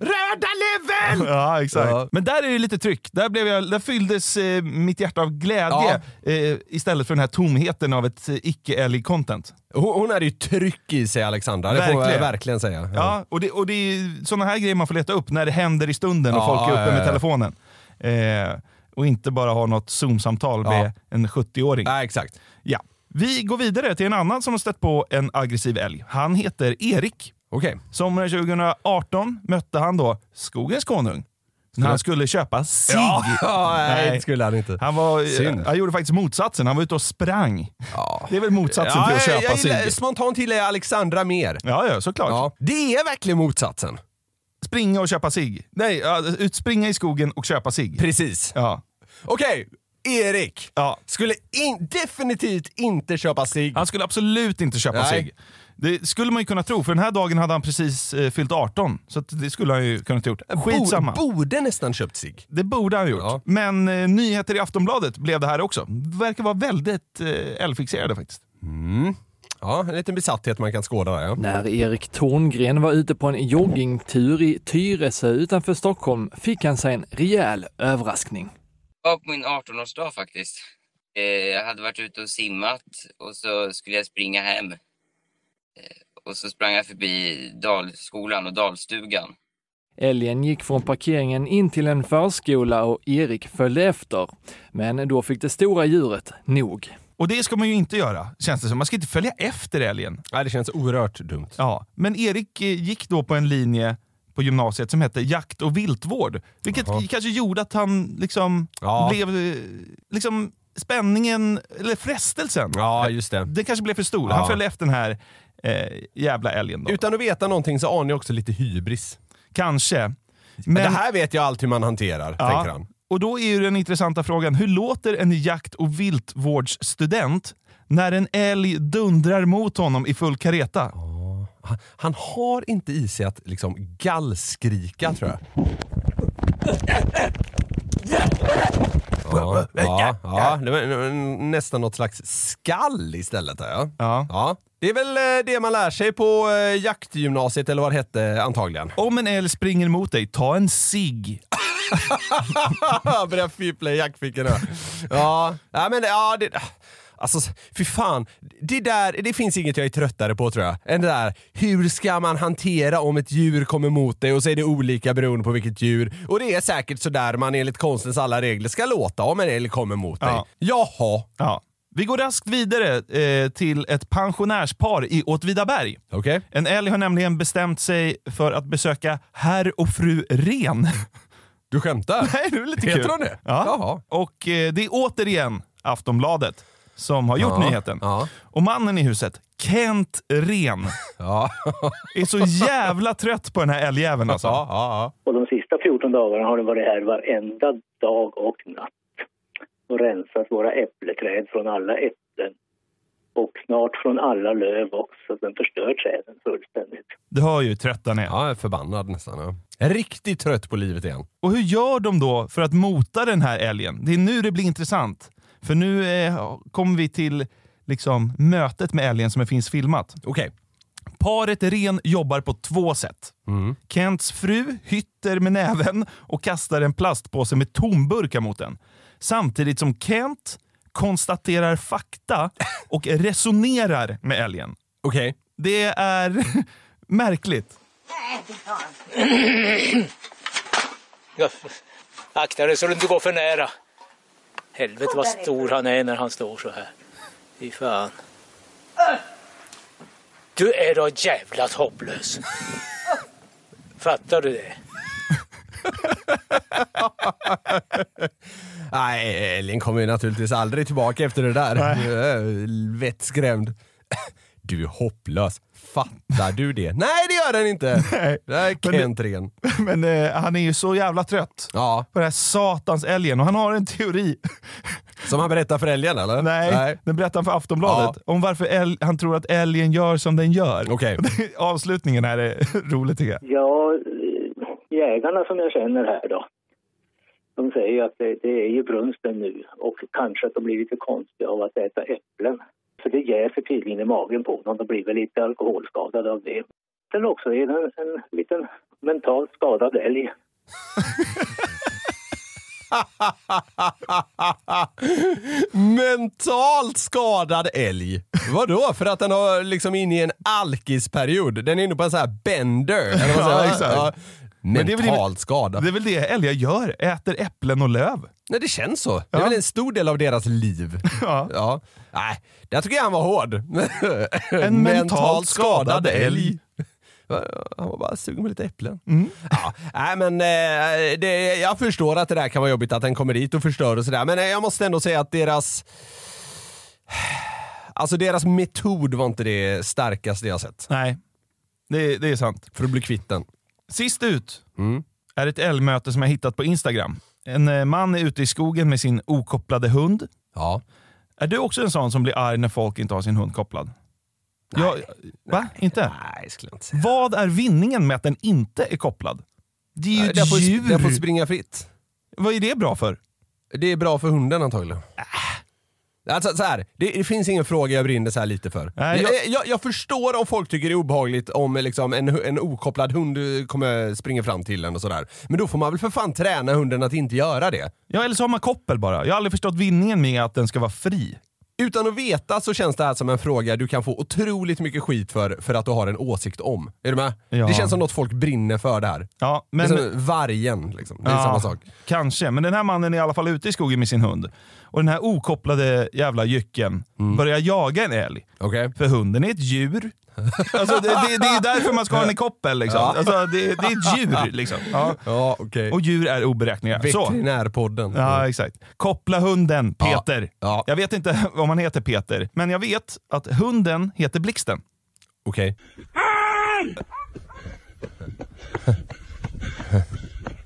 Röda level! Ja, exakt. Ja. Men där är det lite tryck. Där, blev jag, där fylldes eh, mitt hjärta av glädje eh, istället för den här tomheten av ett eh, icke-älg-content. Hon, hon hade ju tryck i sig Alexandra, det får jag Verkligen. verkligen säga. Ja, och det, och det är sådana här grejer man får leta upp när det händer i stunden och Ja, folk är uppe ja, ja, med ja. telefonen. Eh, och inte bara ha något Zoom-samtal Ja. med en 70-åring. Ja, exakt. Ja. Vi går vidare till en annan som har stött på en aggressiv älg. Han heter Erik. Okej. Sommaren 2018 mötte han då Skogens konung. När han skulle köpa cigg. Ja, nej, Nej. det skulle han inte. Han, var, Synd. han gjorde faktiskt motsatsen, han var ute och sprang. Det är väl motsatsen till att köpa jag gillar, cigg. spontant gillar jag Alexandra mer. Ja, ja, såklart. Ja, det är verkligen motsatsen. Springa och köpa cigg. Nej, ja, ut, springa i skogen och köpa cigg. Precis. Ja. Okej, Erik. Ja. Skulle in, definitivt inte köpa cigg. Han skulle absolut inte köpa cigg. Det skulle man ju kunna tro, för den här dagen hade han precis eh, fyllt 18. Så att det skulle han ju kunnat gjort. Skitsamma. Bo, borde nästan köpt cigg. Det borde han ha gjort. Ja. Men eh, nyheter i Aftonbladet blev det här också. Verkar vara väldigt eh, faktiskt. Ja, en liten besatthet man kan skåda där ja. När Erik Torngren var ute på en joggingtur i Tyresö utanför Stockholm fick han sig en rejäl överraskning. Var på min 18-årsdag faktiskt. Eh, jag hade varit ute och simmat och så skulle jag springa hem. Eh, och så sprang jag förbi Dalskolan och Dalstugan. Älgen gick från parkeringen in till en förskola och Erik följde efter. Men då fick det stora djuret nog. Och det ska man ju inte göra, känns det som. Man ska inte följa efter älgen. Nej, det känns oerhört dumt. Ja, men Erik eh, gick då på en linje på gymnasiet som hette jakt och viltvård. Vilket kanske gjorde att han liksom Ja. blev... eh, Liksom spänningen, eller frestelsen. Ja, just det. Det kanske blev för stor. Ja. Han följde efter den här eh, jävla älgen. Då. Utan att veta någonting så anar jag också lite hybris. Kanske. Men, Men, det här vet jag allt hur man hanterar, tänker han. Och då är ju den intressanta frågan, hur låter en jakt och viltvårdsstudent när en älg dundrar mot honom i full kareta? Han- Han har inte i sig att liksom gallskrika, tror jag. Ja, ja, ja, det var nästan något slags skall istället. Ja. Ja. Ja. Det är väl eh, det man lär sig på eh, jaktgymnasiet, eller vad det hette antagligen. Om en älg springer mot dig, ta en cigg. Börja fippla i jackfickorna. Ja, ja men ja, det... Alltså, fy fan. Det där, det finns inget jag är tröttare på tror jag. Än det där, hur ska man hantera om ett djur kommer mot dig och så är det olika beroende på vilket djur. Och det är säkert sådär man enligt konstens alla regler ska låta om en älg kommer mot dig. Ja. Jaha. Ja. Vi går raskt vidare eh, till ett pensionärspar i Åtvidaberg. Okej. En älg har nämligen bestämt sig för att besöka herr och fru Ren. Du skämtar? Nej, det är lite Heter kul. de det? Ja. Jaha. Och eh, det är återigen Aftonbladet som har gjort Ja, nyheten. ja. Och mannen i huset, Kent Ren, Ja. är så jävla trött på den här älgjäveln alltså. ja, ja, Och de sista 14 dagarna har det varit här varenda dag och natt och rensat våra äppleträd från alla äpplen och snart från alla löv också. Den förstör träden fullständigt. Du hör ju hur trött han är. ja. Jag är förbannad nästan. Ja. Riktigt trött på livet igen. Och hur gör de då för att mota den här älgen? Det är nu det blir intressant. För nu eh, kommer vi till liksom, mötet med älgen som finns filmat. Okej. Paret Ren jobbar på två sätt. Kents fru hytter med näven och kastar en plastpåse med tomburkar mot den. Samtidigt som Kent konstaterar fakta och resonerar med älgen. Okej. Det är märkligt. Akta dig så du inte går för nära. Helvete vad stor han är när han står så här. Fy fan. Du är då jävla hopplös. Fattar du det? Nej, älgen kommer ju naturligtvis aldrig tillbaka efter det där. Vettskrämd. Du är hopplös. Fattar du det? Nej, det gör den inte! Nej. Det är Men Kent Ren. Men eh, han är ju så jävla trött Ja, på den här satans älgen och han har en teori. som han berättar för älgen eller? Nej, den berättar han för Aftonbladet. Om varför han tror att älgen gör som den gör. Okej. Avslutningen här är rolig tycker jag. Ja, eh, jägarna som jag känner här då. De säger ju att det, det är ju brunsten nu och kanske att de blir lite konstiga av att äta äpplen. Så det jäser tydligen i magen på dem. De blir väl lite alkoholskadade av det. Eller också är det en, en liten mentalt skadad älg. Mentalt skadad älg. Vadå? För att den har liksom inne i en alkisperiod. Den är inne på en sån här bender. Eller vad Ja, exakt. Ja. Mentalt skadad. Det är väl det älgar gör, äter äpplen och löv. Nej, det känns så. Det är väl en stor del av deras liv. Ja. Ja. Nej, där tycker jag han var hård. En mentalt skadad älg. Han var bara sugen på lite äpplen. Mm. Ja, nej, men eh, det, jag förstår att det där kan vara jobbigt att den kommer dit och förstör och sådär. Men eh, jag måste ändå säga att deras... Alltså deras metod var inte det starkaste jag sett. Nej, det, det är sant. För att bli kvitt den. Sist ut Mm. är ett älgmöte som jag hittat på Instagram. En eh, man är ute i skogen med sin okopplade hund. Ja. Är du också en sån som blir arg när folk inte har sin hund kopplad? Jag, va? Inte? Nej, skulle inte säga. Vad är vinningen med att den inte är kopplad? Det är ju ett får, djur. den får springa fritt. Vad är det bra för? Det är bra för hunden antagligen. Alltså, så här, det, det finns ingen fråga jag brinner så här lite för. Nej, jag... jag- Jag, förstår om folk tycker det är obehagligt om liksom, en, en okopplad hund kommer springa fram till en och sådär. Men då får man väl för fan träna hunden att inte göra det. Ja, eller så har man koppel bara. Jag har aldrig förstått vinningen med att den ska vara fri. Utan att veta så känns det här som en fråga du kan få otroligt mycket skit för, för att du har en åsikt om. Är du med? Ja. Det känns som något folk brinner för det här. Ja, Det är men, som vargen, liksom. det är Ja, samma sak. Kanske, men den här mannen är i alla fall ute i skogen med sin hund. Och den här okopplade jävla jycken börjar jaga en älg. Mm. Okej. För hunden är ett djur. Alltså det, det, det är därför man ska ha den i koppel. Liksom. Ja. Alltså det, det är ett djur. Liksom. Ja. Ja, okej. Och djur är oberäkneliga. Så. Veterinärpodden. Ja, exakt. Koppla hunden, Peter. Ja. Jag vet inte om han heter Peter, men jag vet att hunden heter Blixten. Okej.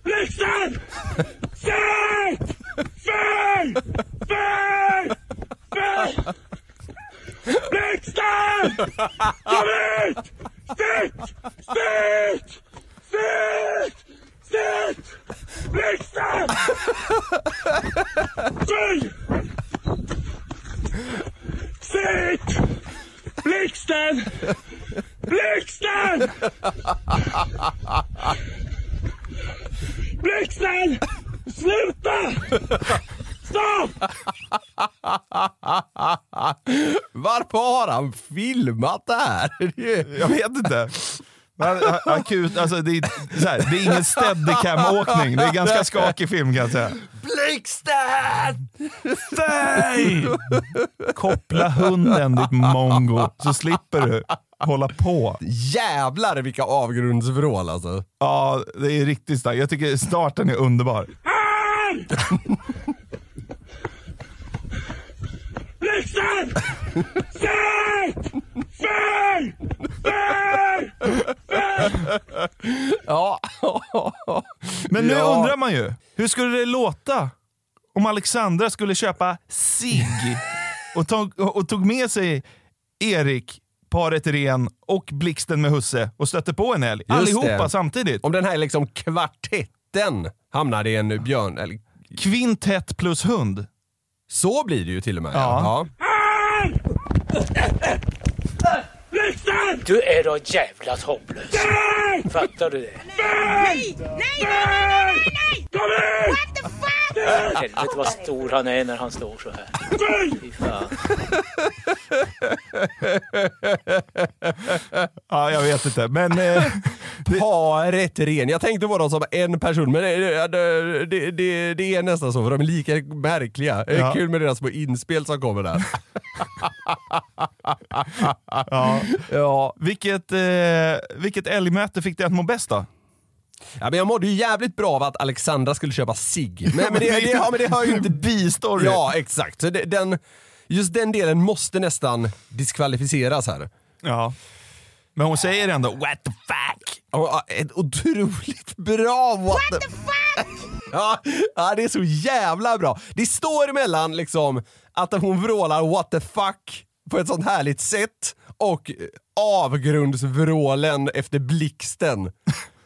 Blixten! Sätt! Fäll! Fäll! Fäll! Blixten! Kom hit! Sitt! Sitt! Sitt! Sitt! Blixten! Fäll! Sitt! Blixten! Blixten! Blixten! Sluta! Stopp! Varför har han filmat det här? Jag vet inte. Akut, alltså det, är, så här, det är ingen steadicam-åkning. Det är ganska skakig film kan jag säga. Blixten! Nej! Koppla hunden ditt mongo, så slipper du hålla på. Jävlar vilka avgrundsvrål alltså. Ja, det är riktigt starkt. Jag tycker starten är underbar. Blixten! Sätt! Fäll! Fäll! Ja. Men nu Ja. undrar man ju, hur skulle det låta om Alexandra skulle köpa sig och, tog, och tog med sig Erik, paret Ren och Blixten med husse och stötte på en älg. Just Allihopa det. samtidigt. Om den här liksom kvartetten hamnar i en björn... Eller, Kvintett plus hund. Så blir det ju till och med. Ja. Blixten! Du är då jävligt hopplös. Fattar du det? Nej! Nej, nej, nej, nej, nej! Kom hit! What the fuck? Helvete vad stor han är när han står så här. Fy fan. Ja, jag vet inte. Men eh, Paret ren. Jag tänkte på dem som en person, men det, det, det, det, det är nästan så för de är lika märkliga. Det är Ja. kul med deras små inspel som kommer där. ja. Ja. vilket, eh, vilket älgmöte fick dig att må bäst då? Ja, men jag mådde ju jävligt bra av att Alexandra skulle köpa sig. Men, men, det, det, ja, men det hör ju inte... Bistory. Ja, exakt. Så det, den, just den delen måste nästan diskvalificeras här. Ja. Men hon säger ändå what the fuck. Ett otroligt bra what, the fuck! Ja, ja, det är så jävla bra. Det står emellan liksom att hon vrålar what the fuck på ett sånt härligt sätt och avgrundsvrålen efter blixten.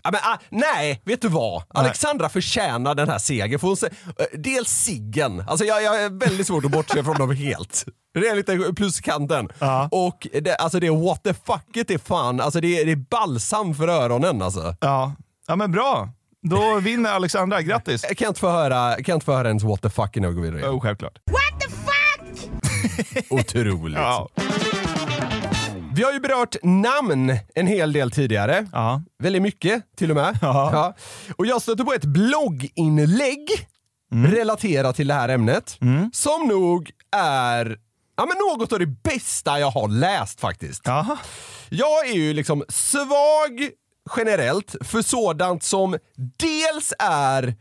Ja, men, ah, nej, vet du vad? Alexandra förtjänar den här segern. För hon sä- eh, dels Siggen, alltså jag, jag är väldigt svårt att bortse från dem helt. Det är lite pluskanten. Och det, alltså det what the fucket är fan, alltså det, är- det är balsam för öronen alltså. Ja. ja, men bra. Då vinner Alexandra. Grattis. Jag kan inte få höra, kan inte få höra ens what the fuck innan jag går vidare. Oh, självklart. What the fuck? Otroligt. Ja. Vi har ju berört namn en hel del tidigare. Ja. Väldigt mycket till och med. Ja. Ja. Och jag stötte på ett blogginlägg Mm. relaterat till det här ämnet som nog är ja, men något av det bästa jag har läst faktiskt. Jaha. Jag är ju liksom svag generellt för sådant som dels är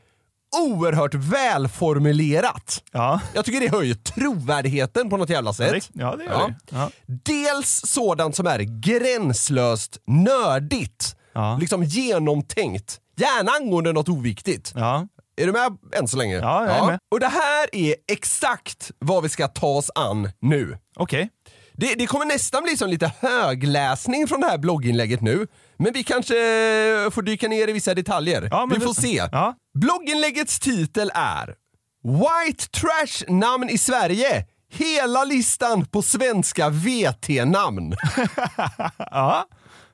oerhört välformulerat. Ja. Jag tycker det höjer trovärdigheten på något jävla sätt. ja, det gör Ja. det. Ja. Dels sådant som är gränslöst nördigt. Ja. Liksom genomtänkt. Gärna angående något oviktigt. Ja. Är du med än så länge? Ja, jag är med. Och det här är exakt vad vi ska ta oss an nu. Okej. Det, det kommer nästan bli som lite högläsning från det här blogginlägget nu. Men vi kanske får dyka ner i vissa detaljer. Ja, vi får det- se. Ja. Blogginläggets titel är White Trash-namn i Sverige. Hela listan på svenska VT-namn. Ja.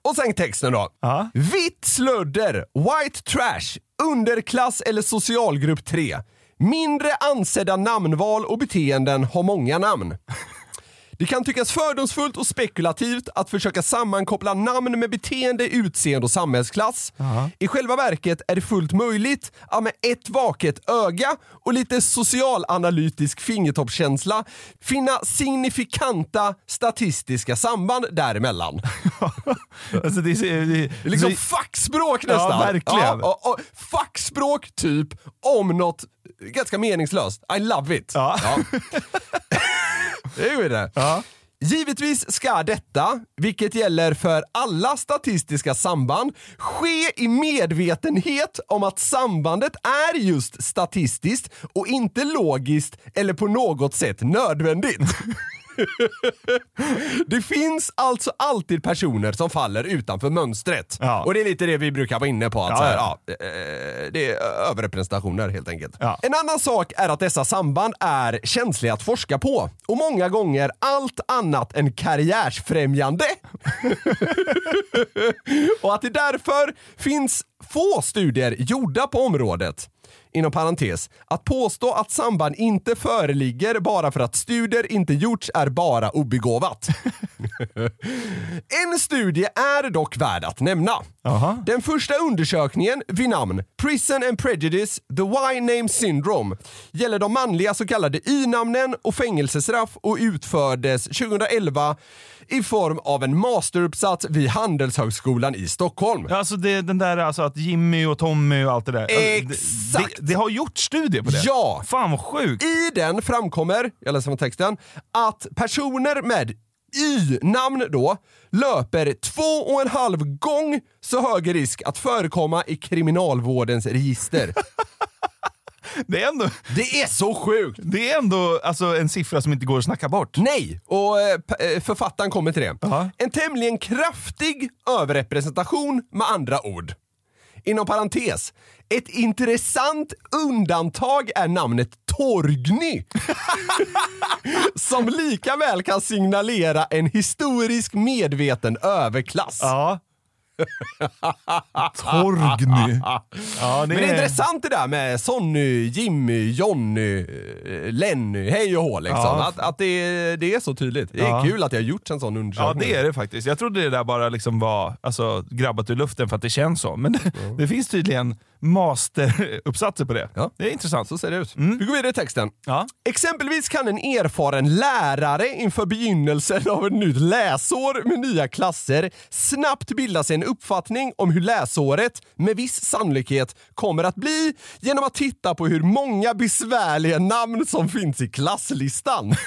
Och sen texten då. Ja. Vitt slödder, white trash, underklass eller socialgrupp 3. Mindre ansedda namnval och beteenden har många namn. Det kan tyckas fördomsfullt och spekulativt att försöka sammankoppla namn med beteende, utseende och samhällsklass. I själva verket är det fullt möjligt att med ett vaket öga och lite socialanalytisk fingertoppskänsla finna signifikanta statistiska samband däremellan. Alltså det, är- det, är liksom fackspråk Ja, nästan. verkligen. Ja, och, och, fackspråk typ om något ganska meningslöst. I love it. Ja. det är det. Givetvis ska detta, vilket gäller för alla statistiska samband, ske i medvetenhet om att sambandet är just statistiskt och inte logiskt eller på något sätt nödvändigt. Det finns alltså alltid personer som faller utanför mönstret. Och det är lite det vi brukar vara inne på. Att Ja, här, ja. ja, eh, det är överrepresentationer helt enkelt. Ja. En annan sak är att dessa samband är känsliga att forska på och många gånger allt annat än karriärsfrämjande. och att det därför finns få studier gjorda på området. Inom parentes, att påstå att samband inte föreligger bara för att studier inte gjorts är bara obegåvat. en studie är dock värd att nämna. Den första undersökningen vid namn Prison and Prejudice, the Y-name syndrome gäller de manliga så kallade Y-namnen och fängelsestraff och utfördes 2011 i form av en masteruppsats vid Handelshögskolan i Stockholm. Alltså det, den där alltså att Jimmy och Tommy och allt det där. Alltså, det- Exakt. Det, har gjort studier på det. Ja! Fan vad sjukt. I den framkommer, jag läser från texten, att personer med Y-namn då löper två och en halv gång så hög risk att förekomma i kriminalvårdens register. Det är ändå, Det är så sjukt! det är ändå alltså, en siffra som inte går att snacka bort. Nej, och eh, eh, författaren kommer till det. En tämligen kraftig överrepresentation med andra ord. Inom parentes, ett intressant undantag är namnet Torgny. som lika väl kan signalera en historisk medveten överklass. Ja. Torgny. Ja, Men det är intressant det där med Sonny, Jimmy, Jonny, Lenny, hej och hå liksom. Ja. Att, att det, det är så tydligt. Det är Ja. kul att det har gjorts en sån Ja undersökning. det är det faktiskt. Jag trodde det där bara liksom var alltså, grabbat ur luften för att det känns så. Men det, det finns tydligen masteruppsatser på det. Ja. Det är intressant. Så ser det ut. Vi går vidare i texten. Ja. Exempelvis kan en erfaren lärare inför begynnelsen av ett nytt läsår med nya klasser snabbt bilda sig en uppfattning om hur läsåret med viss sannolikhet kommer att bli genom att titta på hur många besvärliga namn som finns i klasslistan.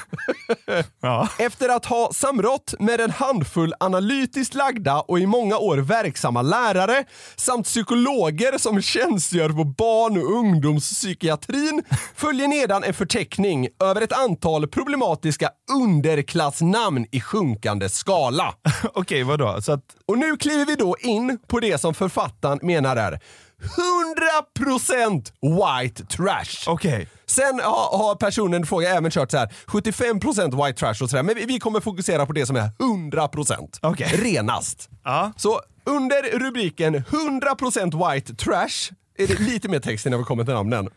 Ja. Efter att ha samrått med en handfull analytiskt lagda och i många år verksamma lärare samt psykologer som tjänstgör på barn och ungdomspsykiatrin följer nedan en förteckning över ett antal problematiska underklassnamn i sjunkande skala. Okej, vadå? Så att, Och nu kliver vi då in på det som författaren menar är 100% white trash. okej. Sen har, har personen fråga även kört så här 75% white trash och sådär, men vi, vi kommer fokusera på det som är 100% Okej. renast. Ja. Så under rubriken 100% white trash är det lite mer text innan vi kommer till namnen.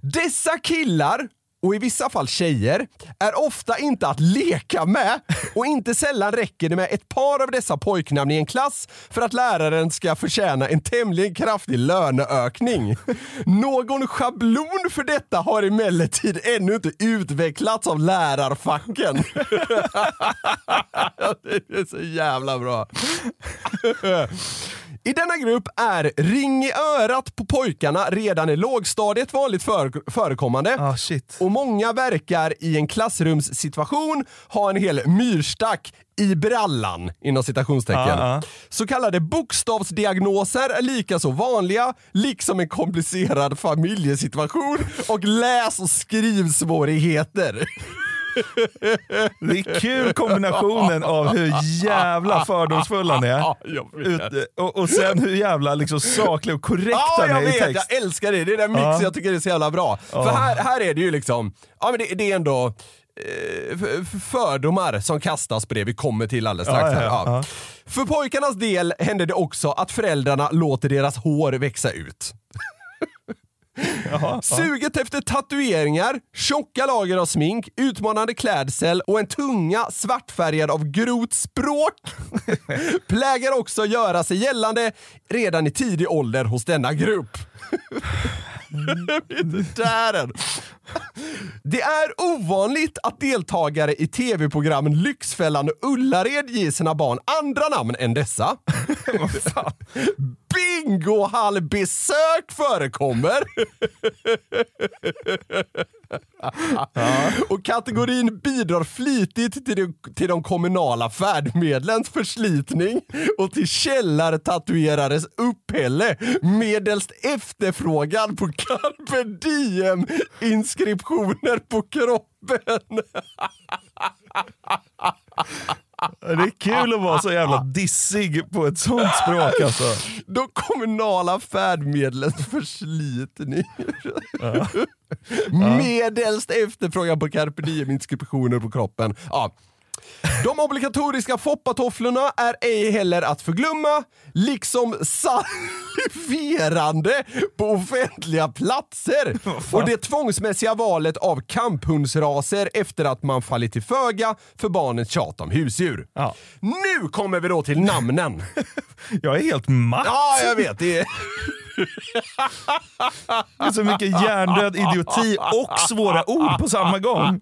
Dessa killar och i vissa fall tjejer, är ofta inte att leka med och inte sällan räcker det med ett par av dessa pojknamn i en klass för att läraren ska förtjäna en tämligen kraftig löneökning. Någon schablon för detta har emellertid ännu inte utvecklats av lärarfacken. det är så jävla bra. I denna grupp är ring i örat på pojkarna redan i lågstadiet vanligt för förekommande. Ah, shit. Och många verkar i en klassrumssituation ha en hel myrstack i brallan, inom citationstecken. Ja, ja. Så kallade bokstavsdiagnoser är lika så vanliga, liksom en komplicerad familjesituation och läs och skrivsvårigheter. Det är kul kombinationen av hur jävla fördomsfull han är. Ut, och, och sen hur jävla liksom saklig och korrekt Ja, han jag är i vet! text. Jag älskar det. Det är den mixen Ja. jag tycker är så jävla bra. För Ja. här, här är det ju liksom, ja men det, det är ändå eh, fördomar som kastas på det vi kommer till alldeles strax. Ja, Ja. ja. För pojkarnas del händer det också att föräldrarna låter deras hår växa ut. Suget efter tatueringar, tjocka lager av smink, utmanande klädsel och en tunga svartfärgad av grovt språk plägar också göra sig gällande redan i tidig ålder hos denna grupp. Där är den. Det är ovanligt att deltagare i tv-programmen Lyxfällan och Ullared ger sina barn andra namn än dessa. Bingohallbesök förekommer. Och kategorin bidrar flitigt till de, till de kommunala färdmedlens förslitning och till källartatuerares upphälle medelst efterfrågan på carpe diem-inskriptioner på kroppen. Det är kul att vara så jävla dissig på ett sånt språk alltså. De kommunala färdmedlens förslitning. Medelst efterfrågan på carpe diem-inskriptioner på kroppen. Ja. De obligatoriska foppatofflorna är ej heller att förglömma, liksom saliverande på offentliga platser och det tvångsmässiga valet av kamphundsraser efter att man fallit till föga för barnets tjat om husdjur. Nu kommer vi då till namnen. Jag är helt matt. Ja, jag vet. Det är... Det är så mycket hjärndöd idioti och svåra ord på samma gång.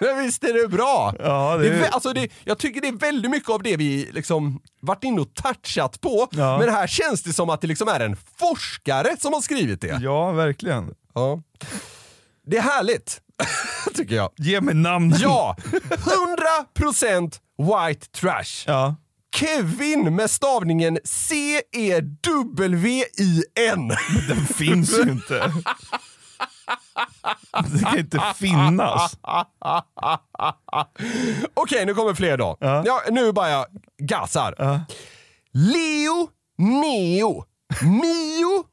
Men visst är det bra? Ja, det... det är... alltså det, jag tycker det är väldigt mycket av det vi liksom varit inne och touchat på. Ja. Men här känns det som att det liksom är en forskare som har skrivit det. Ja, verkligen. Ja. Det är härligt, tycker jag. Ge mig namn. Ja! 100% white trash. Ja. Kevin med stavningen C-E-W-I-N. Den finns ju inte. Det kan inte finnas. Okej, nu kommer fler då. Ja. nu bara jag gasar. Leo, Neo, Mio,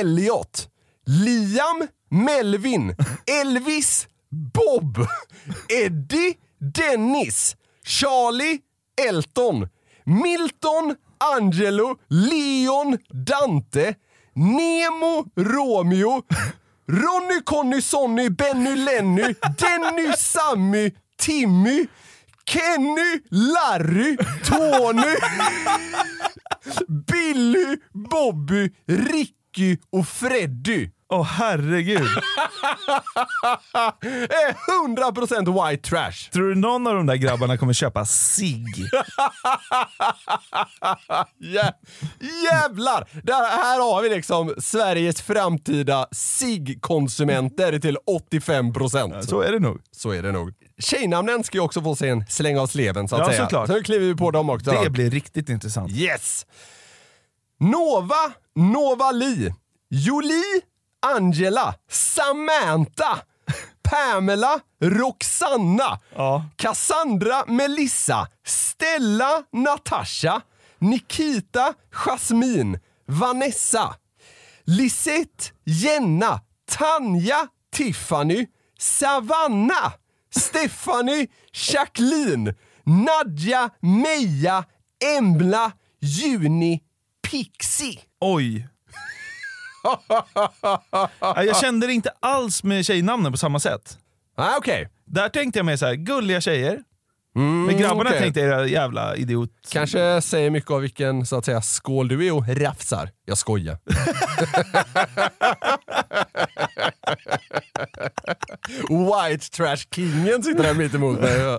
Elliot, Liam, Melvin, Elvis, Bob, Eddie, Dennis, Charlie, Elton, Milton, Angelo, Leon, Dante, Nemo, Romeo, Ronny, Conny, Sonny, Benny, Lenny, Denny, Sammy, Timmy, Kenny, Larry, Tony, Billy, Bobby, Ricky och Freddy. Åh herregud. Eh, 100% white trash. Tror du någon av de där grabbarna kommer köpa sig? Jä jävlar! Där, här har vi liksom Sveriges framtida SIG-konsumenter till 85%. Så är det nog. Så är det nog. Tjejnamnen ska ju också få sig en släng av sleven så att Ja, säga. såklart. Så nu kliver vi på dem också. Det blir riktigt intressant. Yes! Nova, Nova Li, Jolie, Angela, Samantha, Pamela, Roxanna, Cassandra, Melissa, Stella, Natasha, Nikita, Jasmine, Vanessa, Lisette, Jenna, Tanja, Tiffany, Savanna, Stephanie, Jacqueline, Nadja, Meja, Embla, Juni, Pixie. Oj. Ja, Jag kände det inte alls med tjejnamnen på samma sätt. Ah, okay. Där tänkte jag mer så här, gulliga tjejer. Mm, Men grabbarna okej. tänkte jag jävla idiot. Kanske säger mycket av vilken så att säga, skål du är och rafsar. Jag skojar. White trash-kingen sitter där mitt emot mig.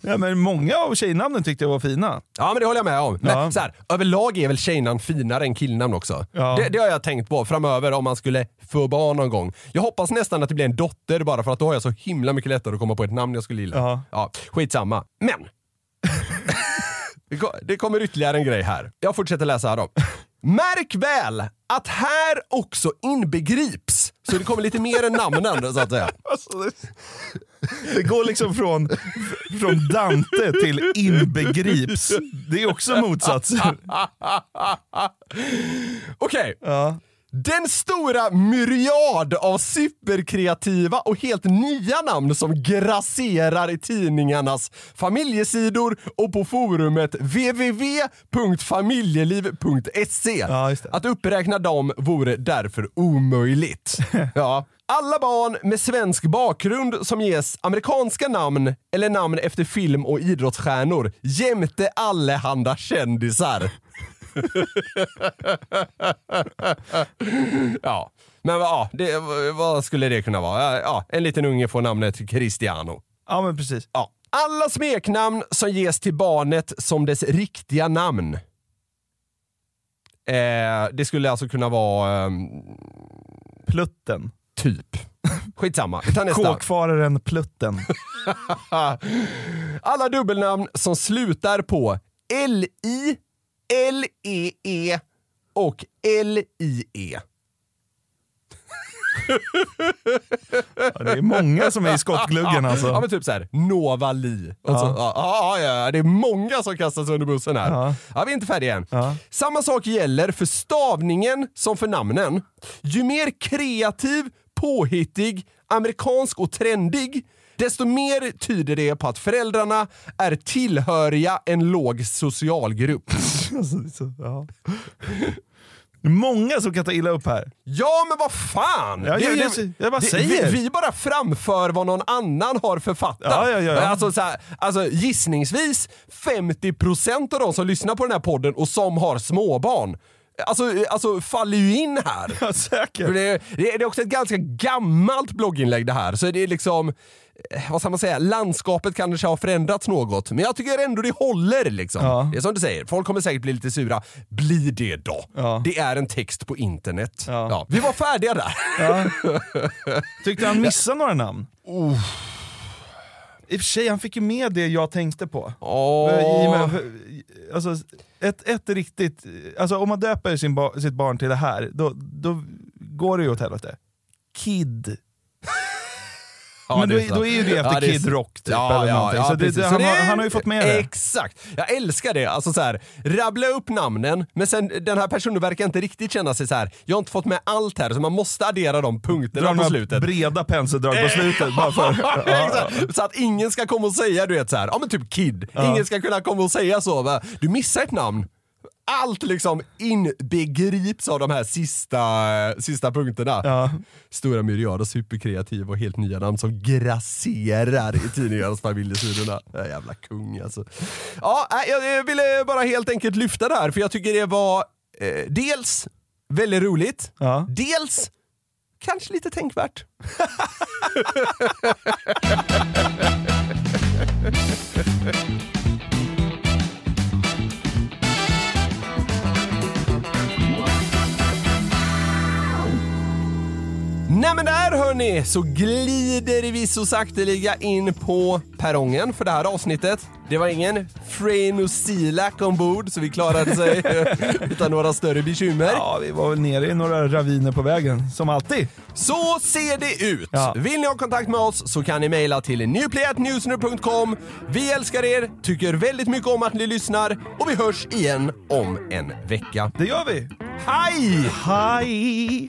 Ja, men många av tjejnamnen tyckte jag var fina. Ja men det håller jag med om. Men Ja. så här, överlag är väl tjejnamn finare än killnamn också. Ja. Det, det har jag tänkt på framöver om man skulle få barn någon gång. Jag hoppas nästan att det blir en dotter bara för att då har jag så himla mycket lättare att komma på ett namn jag skulle gilla. Ja. Ja, skitsamma. Men! det kommer ytterligare en grej här. Jag fortsätter läsa här då. Märk väl att här också inbegrips, så det kommer lite mer än namnen så att säga. Alltså, det, går liksom från, från Dante till inbegrips. Det är också motsatser. Okej. Ja. Den stora myriad av superkreativa och helt nya namn som grasserar i tidningarnas familjesidor och på forumet www.familjeliv.se. Att uppräkna dem vore därför omöjligt. Ja. Alla barn med svensk bakgrund som ges amerikanska namn eller namn efter film och idrottsstjärnor jämte allehanda kändisar. Ja, men ja, det, vad skulle det kunna vara? Ja, en liten unge får namnet Cristiano. Ja, men precis. Ja. Alla smeknamn som ges till barnet som dess riktiga namn. Eh, det skulle alltså kunna vara... ehm, Plutten. Typ. Skitsamma, vi tar nästa. Kåkfararen Plutten. Alla dubbelnamn som slutar på L-I, L-E-E och L-I-E. Ja, det är många som är i skottgluggen alltså. Ja men typ såhär, Nova Li. Och Ja. ja, ja, ja, det är många som kastas under bussen här. Ja. Ja. vi är inte färdiga än. Samma sak gäller för stavningen som för namnen. Ju mer kreativ, påhittig, amerikansk och trendig, desto mer tyder det på att föräldrarna är tillhöriga en låg socialgrupp. Alltså, ja. Många som kan ta illa upp här. Ja, men vad fan! Ja, Det jag- jag bara det- säger. Vi, vi bara framför vad någon annan har författat. Ja, ja, ja. Alltså, så här, alltså, gissningsvis 50% av de som lyssnar på den här podden och som har småbarn Alltså, alltså faller ju in här. Ja, säkert. Det, det, är också ett ganska gammalt blogginlägg det här, så det är liksom, eh, vad ska man säga, landskapet kanske har förändrats något. Men jag tycker ändå det håller liksom. Ja. Det är som du säger, folk kommer säkert bli lite sura. Bli det då. Ja. Det är en text på internet. Ja. Vi var färdiga där. Tyckte han missade några namn? I och för sig, han fick ju med det jag tänkte på. Åh. I alltså, ett, ett riktigt, alltså om man döper sin ba, sitt barn till det här, då, då går det ju åt helvete. Kid. Ja, Men då, är då är ju det efter Ja, det Kid. Rock typ, eller någonting. så det, det, han, har, han har ju fått med det. Exakt! Jag älskar det. Alltså så här, rabbla upp namnen, men sen den här personen verkar inte riktigt känna sig så här. jag har inte fått med allt här, så man måste addera de punkterna på slutet. breda penseldrag på slutet. bara för, ja, ja. Så att ingen ska komma och säga du vet så här, ja men typ Kid. Ingen ska kunna komma och säga så. Va? Du missar ett namn. Allt liksom inbegrips av de här sista, sista punkterna. Ja. Stora myriader, superkreativa och helt nya namn som grasserar i tidningarnas familjesidorna. Jävla kung alltså. Ja, nej, jag ville bara helt enkelt lyfta det här för jag tycker det var eh, dels väldigt roligt, Ja. dels kanske lite tänkvärt. Nej men där hörni så glider vi så sakteliga in på perrongen för det här avsnittet. Det var ingen Frenosilak ombord så vi klarade sig utan några större bekymmer. ja, vi var väl nere i några raviner på vägen, som alltid. Så ser det ut. Ja. Vill ni ha kontakt med oss så kan ni mejla till newplayatnewsner.com. Vi älskar er, tycker väldigt mycket om att ni lyssnar och vi hörs igen om en vecka. Det gör vi. Hej! Hej!